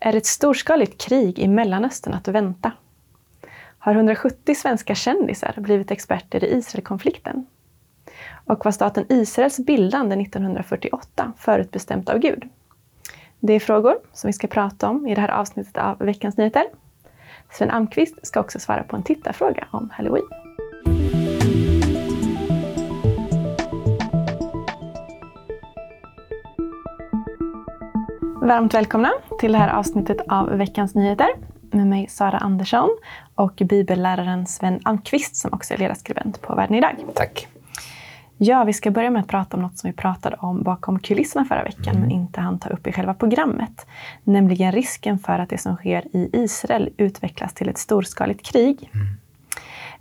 Är ett storskaligt krig i Mellanöstern att vänta? Har 170 svenska kändisar blivit experter i Israelkonflikten? Och var staten Israels bildande 1948 förutbestämt av Gud? Det är frågor som vi ska prata om i det här avsnittet av Veckans Nyheter. Sven Almqvist ska också svara på en tittarfråga om Halloween. Varmt välkomna till det här avsnittet av Veckans Nyheter med mig Sara Andersson och bibelläraren Sven Almqvist som också är ledarskribent på Världen idag. Tack. Ja, vi ska börja med att prata om något som vi pratade om bakom kulisserna förra veckan mm. men inte hann ta upp i själva programmet. Nämligen risken för att det som sker i Israel utvecklas till ett storskaligt krig. Mm.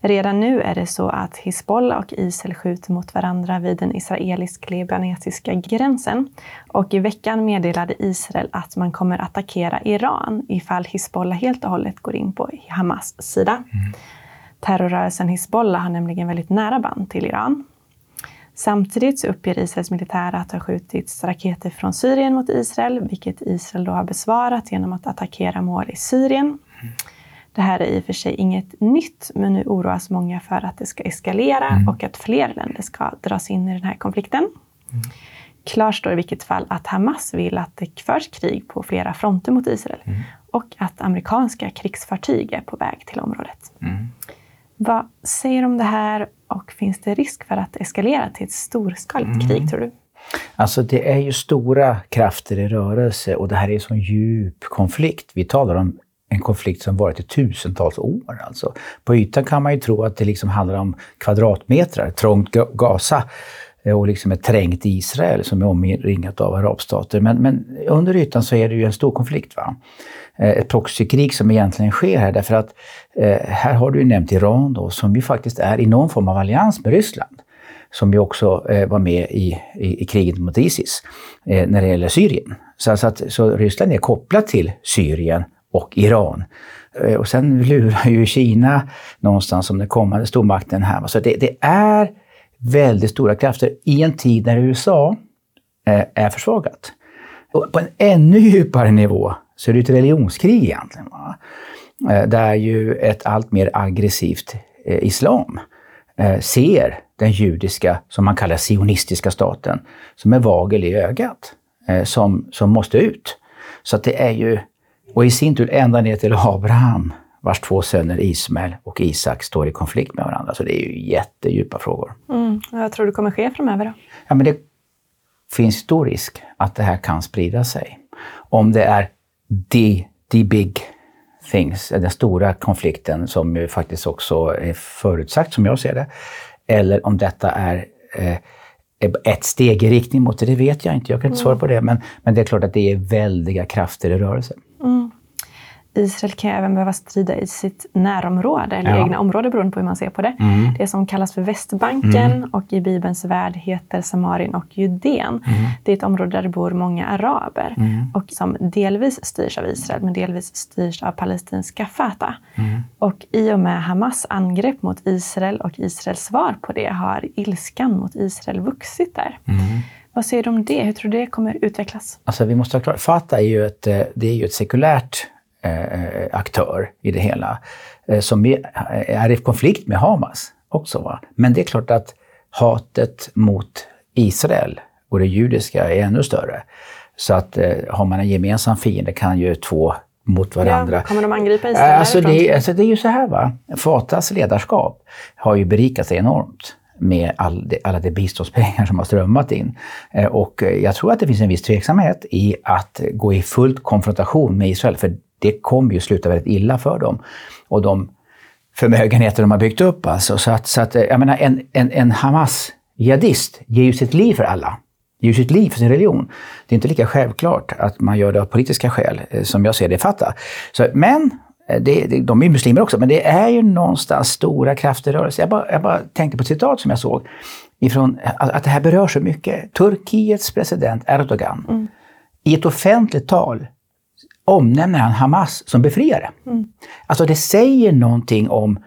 Redan nu är det så att Hizbollah och Israel skjuter mot varandra vid den israelisk-libanesiska gränsen. Och i veckan meddelade Israel att man kommer attackera Iran ifall Hizbollah helt och hållet går in på Hamas sida. Mm. Terrorrörelsen Hizbollah har nämligen väldigt nära band till Iran. Samtidigt så uppger Israels militär att det har skjutits raketer från Syrien mot Israel, vilket Israel då har besvarat genom att attackera mål i Syrien. Mm. Det här är i och för sig inget nytt, men nu oroas många för att det ska eskalera mm. och att fler länder ska dras in i den här konflikten. Mm. Klart står i vilket fall att Hamas vill att det förs krig på flera fronter mot Israel mm. och att amerikanska krigsfartyg är på väg till området. Mm. Vad säger du om det här och finns det risk för att det eskalerar till ett storskaligt mm. krig, tror du? Alltså det är ju stora krafter i rörelse och det här är en sån djup konflikt. Vi talar om en konflikt som varit i tusentals år. Alltså. På ytan kan man ju tro att det liksom handlar om kvadratmeter, trångt Gaza eh, och liksom ett trängt Israel som är omringat av arabstater. Men, men under ytan så är det ju en stor konflikt. Va? Eh, ett proxykrig som egentligen sker här därför att eh, här har du ju nämnt Iran då som ju faktiskt är i någon form av allians med Ryssland som ju också eh, var med i, i, i, kriget mot Isis eh, när det gäller Syrien. Så, så, att, så Ryssland är kopplat till Syrien och Iran. Eh, och sen lurar ju Kina någonstans som den kommande stormakten här. Så det, det är väldigt stora krafter i en tid när USA eh, är försvagat. Och på en ännu djupare nivå så är det ett religionskrig egentligen. Va? Eh, där ju ett allt mer aggressivt islam ser den judiska, som man kallar sionistiska staten, som en vagel i ögat, som, som måste ut. Så att det är ju och i sin tur ända ner till Abraham, vars två söner Ismael och Isak står i konflikt med varandra. Så det är ju jättedjupa frågor. Mm. Vad tror du kommer ske framöver då? Ja, men det finns stor risk att det här kan sprida sig. Om det är the, the big things, den stora konflikten som ju faktiskt också är förutsagt som jag ser det, eller om detta är eh, ett steg i riktning mot det, det vet jag inte. Jag kan inte svara på det. Men, men det är klart att det är väldiga krafter i rörelse. Israel kan även behöva strida i sitt närområde, eller ja. egna område beroende på hur man ser på det. Mm. Det som kallas för Västbanken mm. och i Bibelns värld heter Samarien och Judeen. Mm. Det är ett område där det bor många araber mm. och som delvis styrs av Israel men delvis styrs av palestinska Fatah. Mm. Och i och med Hamas angrepp mot Israel och Israels svar på det har ilskan mot Israel vuxit där. Mm. Vad säger du om det? Hur tror du det kommer utvecklas? Alltså, vi måste ha klart, Fatah är ju ett, eh, det är ju ett sekulärt aktör i det hela, eh, som är i konflikt med Hamas också. Va? Men det är klart att hatet mot Israel och det judiska är ännu större. Så att eh, har man en gemensam fiende kan ju två mot varandra. Ja, kommer de angripa Israel alltså det, alltså det är ju så här va, Fatas ledarskap har ju berikat sig enormt med all det, alla de biståndspengar som har strömmat in. Eh, och jag tror att det finns en viss tveksamhet i att gå i full konfrontation med Israel, för det kommer ju sluta väldigt illa för dem. Och de förmögenheter de har byggt upp alltså. Så att, så att jag menar, en, en, en Hamas-jihadist ger ju sitt liv för alla. Ger ju sitt liv för sin religion. Det är inte lika självklart att man gör det av politiska skäl, eh, som jag ser det fatta. Så, men eh, det, det, de är muslimer också, men det är ju någonstans stora krafter i rörelse. Jag bara, jag bara tänkte på ett citat som jag såg, ifrån, att, att det här berör så mycket. Turkiets president Erdogan, mm. i ett offentligt tal omnämner han Hamas som befriare. Mm. Alltså det säger någonting om,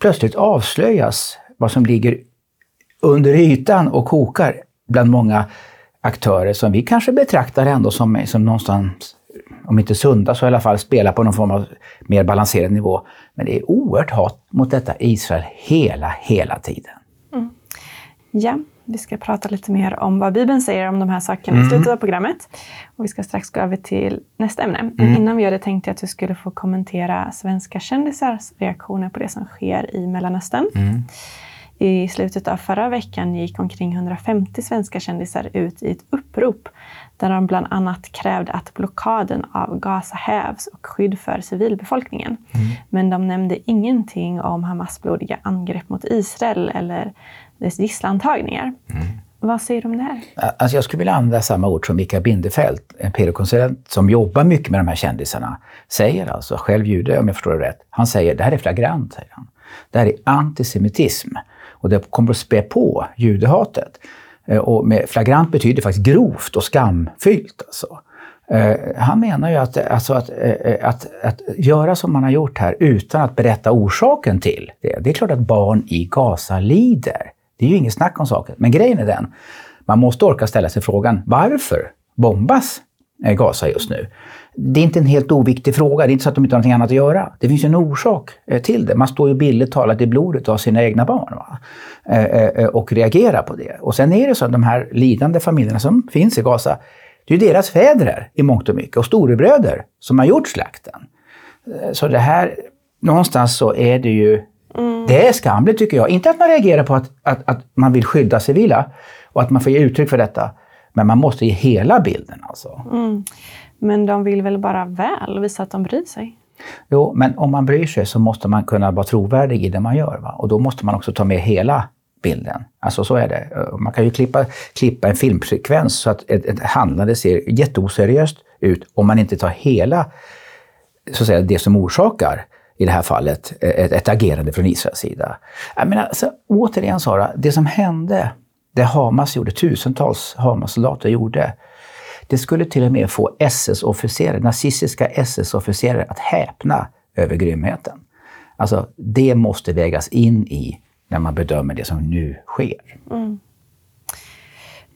plötsligt avslöjas vad som ligger under ytan och kokar bland många aktörer som vi kanske betraktar ändå som, som någonstans om inte sunda så i alla fall spela på någon form av mer balanserad nivå. Men det är oerhört hat mot detta Israel hela, hela tiden. Mm. Ja, vi ska prata lite mer om vad Bibeln säger om de här sakerna mm. i slutet av programmet. Och vi ska strax gå över till nästa ämne. Men mm. innan vi gör det tänkte jag att du skulle få kommentera svenska kändisars reaktioner på det som sker i Mellanöstern. Mm. I slutet av förra veckan gick omkring 150 svenska kändisar ut i ett upprop där de bland annat krävde att blockaden av Gaza hävs och skydd för civilbefolkningen. Mm. Men de nämnde ingenting om Hamas blodiga angrepp mot Israel eller gisslantagningar. Mm. Vad säger du om det här? Alltså jag skulle vilja använda samma ord som Mikael Bindefeld, en PR-konsulent som jobbar mycket med de här kändisarna, säger alltså, själv jude om jag förstår det rätt. Han säger det här är flagrant, säger han. Det här är antisemitism och det kommer att spä på judehatet. Eh, och med flagrant betyder faktiskt grovt och skamfyllt. Alltså. Han menar ju att, alltså att, att, att, göra som man har gjort här utan att berätta orsaken till det. Det är klart att barn i Gaza lider. Det är ju inget snack om saken. Men grejen är den, man måste orka ställa sig frågan varför bombas eh, Gaza just nu? Det är inte en helt oviktig fråga. Det är inte så att de inte har något annat att göra. Det finns ju en orsak eh, till det. Man står ju bildligt talat i blodet av sina egna barn va? Eh, och reagerar på det. Och sen är det så att de här lidande familjerna som finns i Gaza, det är ju deras fäder i mångt och mycket och storebröder som har gjort slakten. Så det här, någonstans så är det ju Mm. Det är skamligt tycker jag. Inte att man reagerar på att, att, att man vill skydda civila och att man får ge uttryck för detta. Men man måste ge hela bilden alltså. Mm. Men de vill väl bara väl och visa att de bryr sig? Jo, men om man bryr sig så måste man kunna vara trovärdig i det man gör. Va? Och då måste man också ta med hela bilden. Alltså så är det. Man kan ju klippa, klippa en filmsekvens så att ett, ett handlande ser jätteoseriöst ut om man inte tar hela så att säga, det som orsakar i det här fallet eh, ett, ett agerande från Israels sida. Jag menar, så, återigen Sara, det som hände, det Hamas gjorde, tusentals Hamas-soldater gjorde, det skulle till och med få SS-officerare, nazistiska SS-officerare att häpna över grymheten. Alltså, det måste vägas in i när man bedömer det som nu sker. Mm.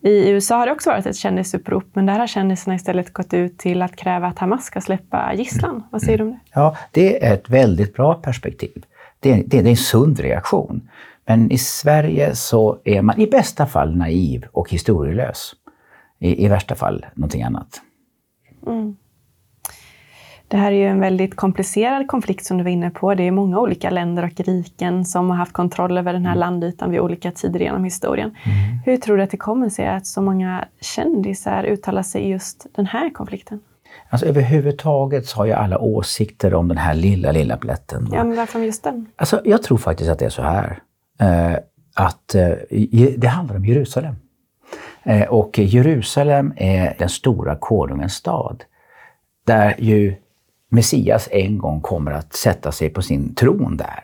I USA har det också varit ett kändisupprop, men där har kändisarna istället gått ut till att kräva att Hamas ska släppa gisslan. Vad säger du om det? Ja, det är ett väldigt bra perspektiv. Det är, det är en sund reaktion. Men i Sverige så är man i bästa fall naiv och historielös i, i värsta fall någonting annat. Mm. Det här är ju en väldigt komplicerad konflikt som du var inne på. Det är många olika länder och riken som har haft kontroll över den här mm. landytan vid olika tider genom historien. Mm. Hur tror du att det kommer sig att så många kändisar uttalar sig i just den här konflikten? Alltså överhuvudtaget så har ju alla åsikter om den här lilla, lilla plätten. Ja, men varför just den? Alltså, jag tror faktiskt att det är så här. Eh, att eh, det handlar om Jerusalem. Eh, och Jerusalem är den stora konungens stad. Där ju Messias en gång kommer att sätta sig på sin tron där.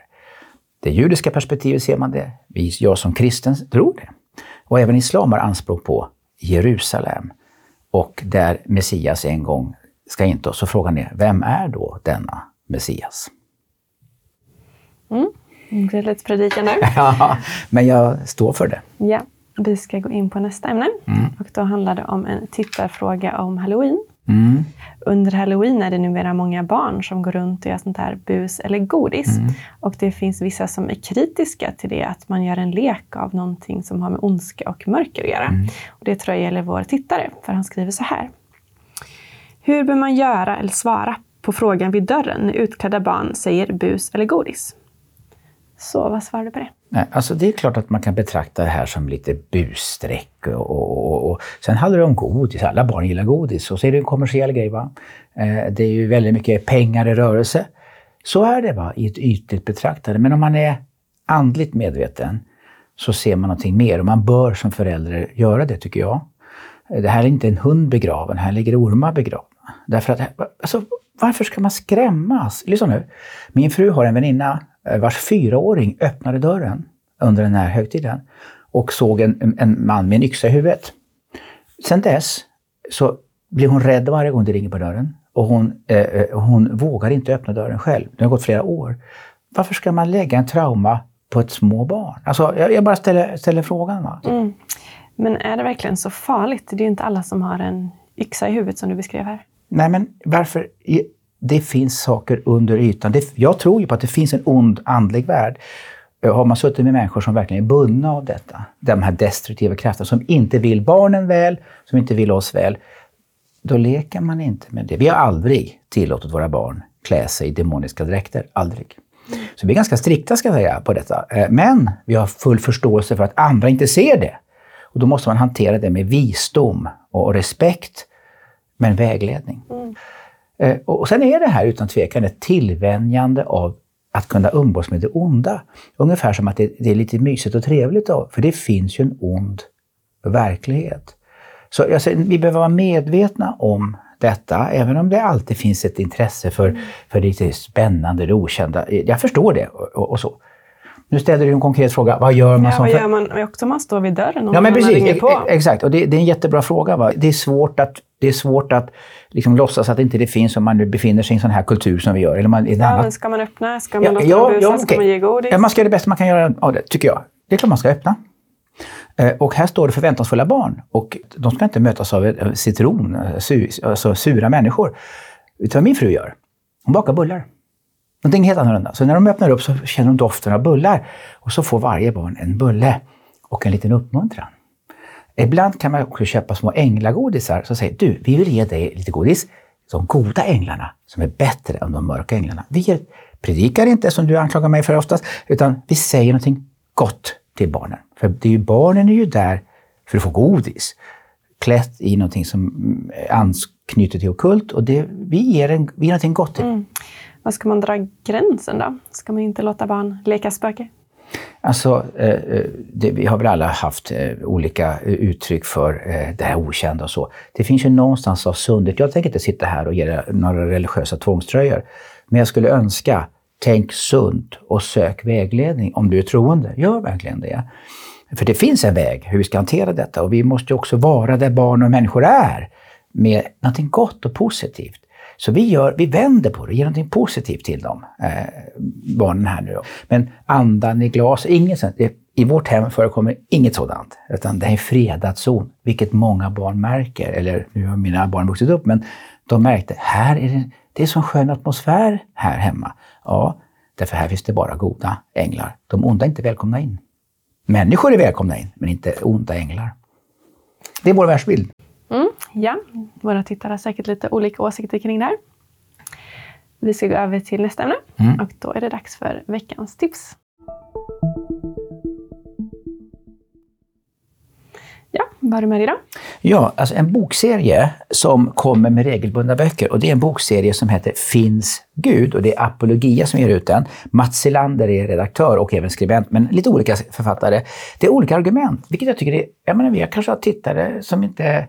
Det judiska perspektivet ser man det. Jag som kristen tror det. Och även islam har anspråk på Jerusalem. Och där Messias en gång ska inta. Så frågan är, vem är då denna Messias? Mm. Det är lite predikan nu. ja, men jag står för det. Ja. Vi ska gå in på nästa ämne. Mm. Och då handlar det om en tittarfråga om halloween. Mm. Under halloween är det numera många barn som går runt och gör sånt här bus eller godis. Mm. Och det finns vissa som är kritiska till det, att man gör en lek av någonting som har med ondska och mörker att göra. Mm. Och det tror jag gäller vår tittare, för han skriver så här. Hur bör man göra eller svara på frågan vid dörren när utklädda barn säger bus eller godis? Så vad svarar du på det? Nej, alltså det är klart att man kan betrakta det här som lite busstreck. Och, och, och, och, Sen handlar det om godis. Alla barn gillar godis. Och så är det en kommersiell grej. Va? Eh, det är ju väldigt mycket pengar i rörelse. Så är det va, i ett ytligt betraktande. Men om man är andligt medveten så ser man någonting mer. Och man bör som förälder göra det, tycker jag. Eh, det här är inte en hund begraven, här ligger ormar begravna. Därför att, alltså, varför ska man skrämmas? Lyssna nu. Min fru har en väninna vars fyraåring öppnade dörren under den här högtiden och såg en, en man med en yxa i huvudet. Sen dess så blir hon rädd varje gång det ringer på dörren och hon, eh, eh, hon vågar inte öppna dörren själv. Det har gått flera år. Varför ska man lägga en trauma på ett små barn? Alltså, jag, jag bara ställer, ställer frågan. Va? Mm. Men är det verkligen så farligt? Det är ju inte alla som har en yxa i huvudet som du beskrev här. Nej, men varför? Det finns saker under ytan. Det, jag tror ju på att det finns en ond andlig värld. Eh, har man suttit med människor som verkligen är bundna av detta, de här destruktiva krafterna, som inte vill barnen väl, som inte vill oss väl, då leker man inte med det. Vi har aldrig tillåtit våra barn klä sig i demoniska dräkter. Aldrig. Så vi är ganska strikta ska jag säga på detta. Eh, men vi har full förståelse för att andra inte ser det. Och då måste man hantera det med visdom och respekt, men vägledning. Mm. Eh, och sen är det här utan tvekan ett tillvänjande av att kunna umgås med det onda. Ungefär som att det, är lite mysigt och trevligt då, för det finns ju en ond verklighet. Så alltså, vi behöver vara medvetna om detta, även om det alltid finns ett intresse för, mm. för det spännande, det okända. Jag förstår det och, och så. Nu ställer du en konkret fråga. Vad gör man ja. Vad gör man också om man står vid dörren och ja, men precis, ringer på? Exakt, och det, det, är en jättebra fråga. Va? Det är svårt att, det är svårt att liksom låtsas att det inte det finns om man nu befinner sig i en sån här kultur som vi gör. Eller man, ja, annat... men ska man öppna? Ska man ja, låta ja, busa? Ja, okay. Ska man ge godis? Ja, man ska göra det bästa man kan göra av det, tycker jag. Det är klart man ska öppna. Eh, och här står det förväntansfulla barn. Och de ska inte mötas av citron, alltså sura människor. Utan vad min fru gör, hon bakar bullar. Någonting helt annorlunda. Så när de öppnar upp så känner de doften av bullar. Och så får varje barn en bulle och en liten uppmuntran. Ibland kan man också köpa små änglagodisar som säger du, vi vill ge dig lite godis. De goda änglarna som är bättre än de mörka änglarna. Vi ger, predikar inte som du anklagar mig för oftast, utan vi säger någonting gott till barnen. För det är ju, barnen är ju där för att få godis. Klätt i någonting som mm, anknyter till okult och det, vi, ger en, vi ger någonting gott till. Mm. Var ska man dra gränsen då? Ska man inte låta barn leka spöke? Alltså, eh, eh, det, vi har väl alla haft eh, olika uttryck för det här okända och så. Det finns ju någonstans av sundhet. Jag tänker inte sitta här och ge några religiösa tvångströjor. Men jag skulle önska, tänk sunt och sök vägledning om du är troende. Gör verkligen det. För det finns en väg hur vi ska hantera detta och vi måste också vara där barn och människor är med någonting gott och positivt. Så vi, gör, vi vänder på det, ger någonting positivt till dem, eh, barnen här nu. Då. Men andan i glas, inget sånt. I vårt hem förekommer inget sådant, utan det är en fredad zon, vilket många barn märker. Eller nu har mina barn vuxit upp, men de märkte, här är det, det är så skön atmosfär här hemma. Ja, därför här finns det bara goda änglar. De onda är inte välkomna in. Människor är välkomna in, men inte onda änglar. Det är vår världsbild. Mm, ja, våra tittare har säkert lite olika åsikter kring det här. Vi ska gå över till nästa ämne mm. och då är det dags för veckans tips. Ja, vad har du med dig idag? Ja, alltså en bokserie som kommer med regelbundna böcker och det är en bokserie som heter Finns Gud och det är Apologia som ger ut den. Mats Selander är redaktör och även skribent, men lite olika författare. Det är olika argument, vilket jag tycker är, jag menar vi kanske har tittare som inte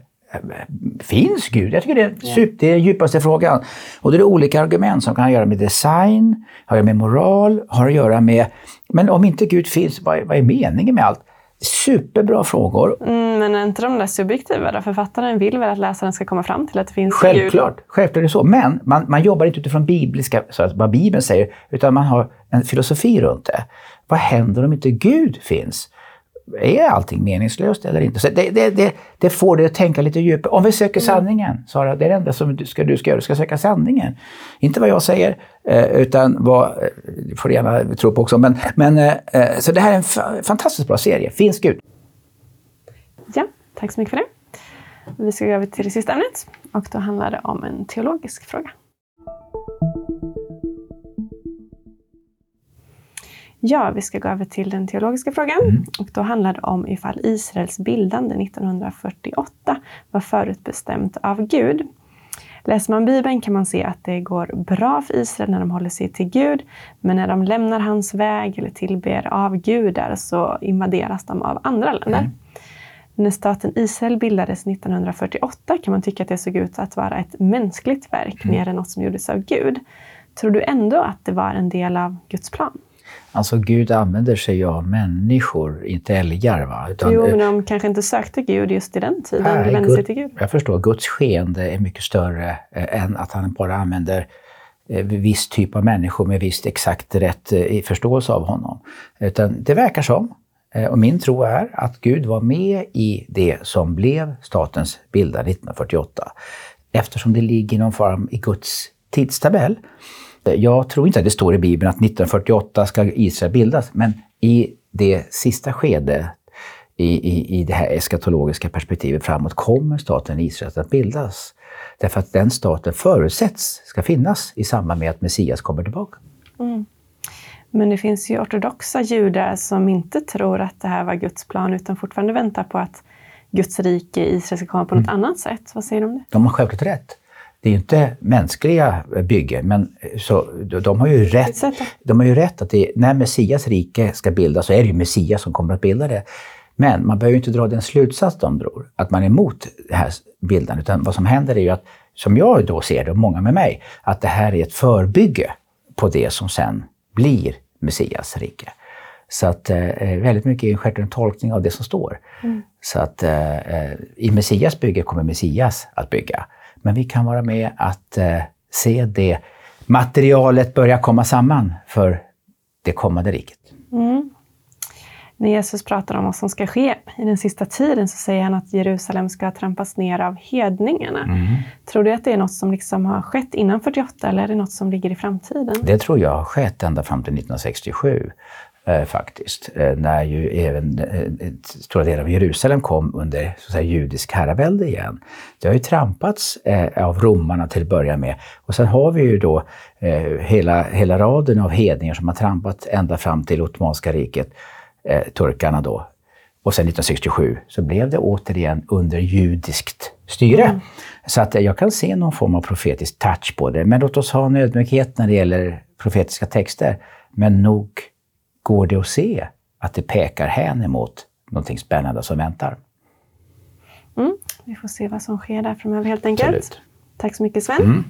Finns Gud? Jag tycker det är, super, det är den djupaste frågan. Och det är olika argument som kan ha att göra med design, har att göra med moral, har att göra med... Men om inte Gud finns, vad är, vad är meningen med allt? Superbra frågor. Mm, men är inte de där subjektiva då? Författaren vill väl att läsaren ska komma fram till att det finns Självklart, Gud? Självklart är det så. Men man, man jobbar inte utifrån bibliska, så att vad Bibeln säger, utan man har en filosofi runt det. Vad händer om inte Gud finns? Är allting meningslöst eller inte? Så det, det, det, det får dig att tänka lite djupare. Om vi söker mm. sanningen, Sara, det är det enda som du ska, du ska göra. Du ska söka sanningen. Inte vad jag säger, eh, utan vad... Eh, du får gärna tro på också. Men, men, eh, så det här är en fantastiskt bra serie. Finns Gud? Ja, tack så mycket för det. Vi ska gå över till det sista ämnet och då handlar det om en teologisk fråga. Ja, vi ska gå över till den teologiska frågan. Mm. Och då handlar det om ifall Israels bildande 1948 var förutbestämt av Gud. Läser man Bibeln kan man se att det går bra för Israel när de håller sig till Gud. Men när de lämnar hans väg eller tillber avgudar så invaderas de av andra länder. Mm. När staten Israel bildades 1948 kan man tycka att det såg ut att vara ett mänskligt verk mm. mer än något som gjordes av Gud. Tror du ändå att det var en del av Guds plan? Alltså Gud använder sig av människor, inte älgar. Va? Utan, jo, men de kanske inte sökte Gud just i den tiden. Nej, de vände sig till Gud. Jag förstår. Guds skeende är mycket större eh, än att han bara använder eh, viss typ av människor med visst exakt rätt eh, förståelse av honom. Utan det verkar som, eh, och min tro är, att Gud var med i det som blev statens bildande 1948. eftersom det ligger i någon form i Guds tidstabell. Jag tror inte att det står i Bibeln att 1948 ska Israel bildas, men i det sista skedet i, i, i det här eskatologiska perspektivet framåt kommer staten Israel att bildas. Därför att den staten förutsätts ska finnas i samband med att Messias kommer tillbaka. Mm. Men det finns ju ortodoxa judar som inte tror att det här var Guds plan utan fortfarande väntar på att Guds rike i Israel ska komma på något mm. annat sätt. Vad säger du om det? De har självklart rätt. Det är ju inte mänskliga byggen, men så, de, har ju rätt, de har ju rätt att det, när Messias rike ska bildas så är det ju Messias som kommer att bilda det. Men man behöver inte dra den slutsats de drog, att man är emot det här bildandet. Utan vad som händer är ju att, som jag då ser det, och många med mig, att det här är ett förbygge på det som sen blir Messias rike. Så att eh, väldigt mycket är en tolkning av det som står. Mm. Så att eh, eh, i Messias bygge kommer Messias att bygga. Men vi kan vara med att eh, se det materialet börja komma samman för det kommande riket. Mm. När Jesus pratar om vad som ska ske i den sista tiden så säger han att Jerusalem ska trampas ner av hedningarna. Mm. Tror du att det är något som liksom har skett innan 48 eller är det något som ligger i framtiden? Det tror jag har skett ända fram till 1967 eh, faktiskt. Eh, när ju även eh, stora delar av Jerusalem kom under så säga, judisk herravälde igen. Det har ju trampats eh, av romarna till att börja med. Och sen har vi ju då eh, hela, hela raden av hedningar som har trampat ända fram till Ottomanska riket eh, turkarna då. Och sen 1967 så blev det återigen under judiskt styre. Mm. Så att jag kan se någon form av profetisk touch på det. Men låt oss ha en ödmjukhet när det gäller profetiska texter. Men nog går det att se att det pekar hän emot någonting spännande som väntar. Mm. Vi får se vad som sker där framöver helt enkelt. Absolut. Tack så mycket Sven. Mm.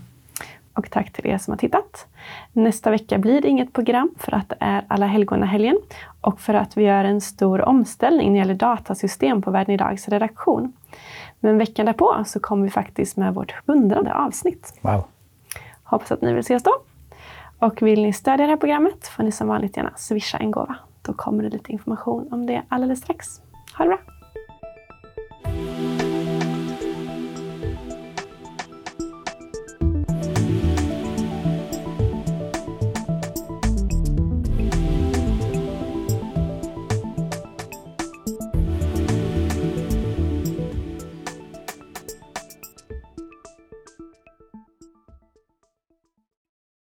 Och tack till er som har tittat. Nästa vecka blir det inget program för att det är Alla helgona-helgen och för att vi gör en stor omställning när det gäller datasystem på Världen Idags redaktion. Men veckan därpå så kommer vi faktiskt med vårt hundrade avsnitt. Wow. Hoppas att ni vill ses då. Och vill ni stödja det här programmet får ni som vanligt gärna swisha en gåva. Då kommer det lite information om det alldeles strax. Ha det bra!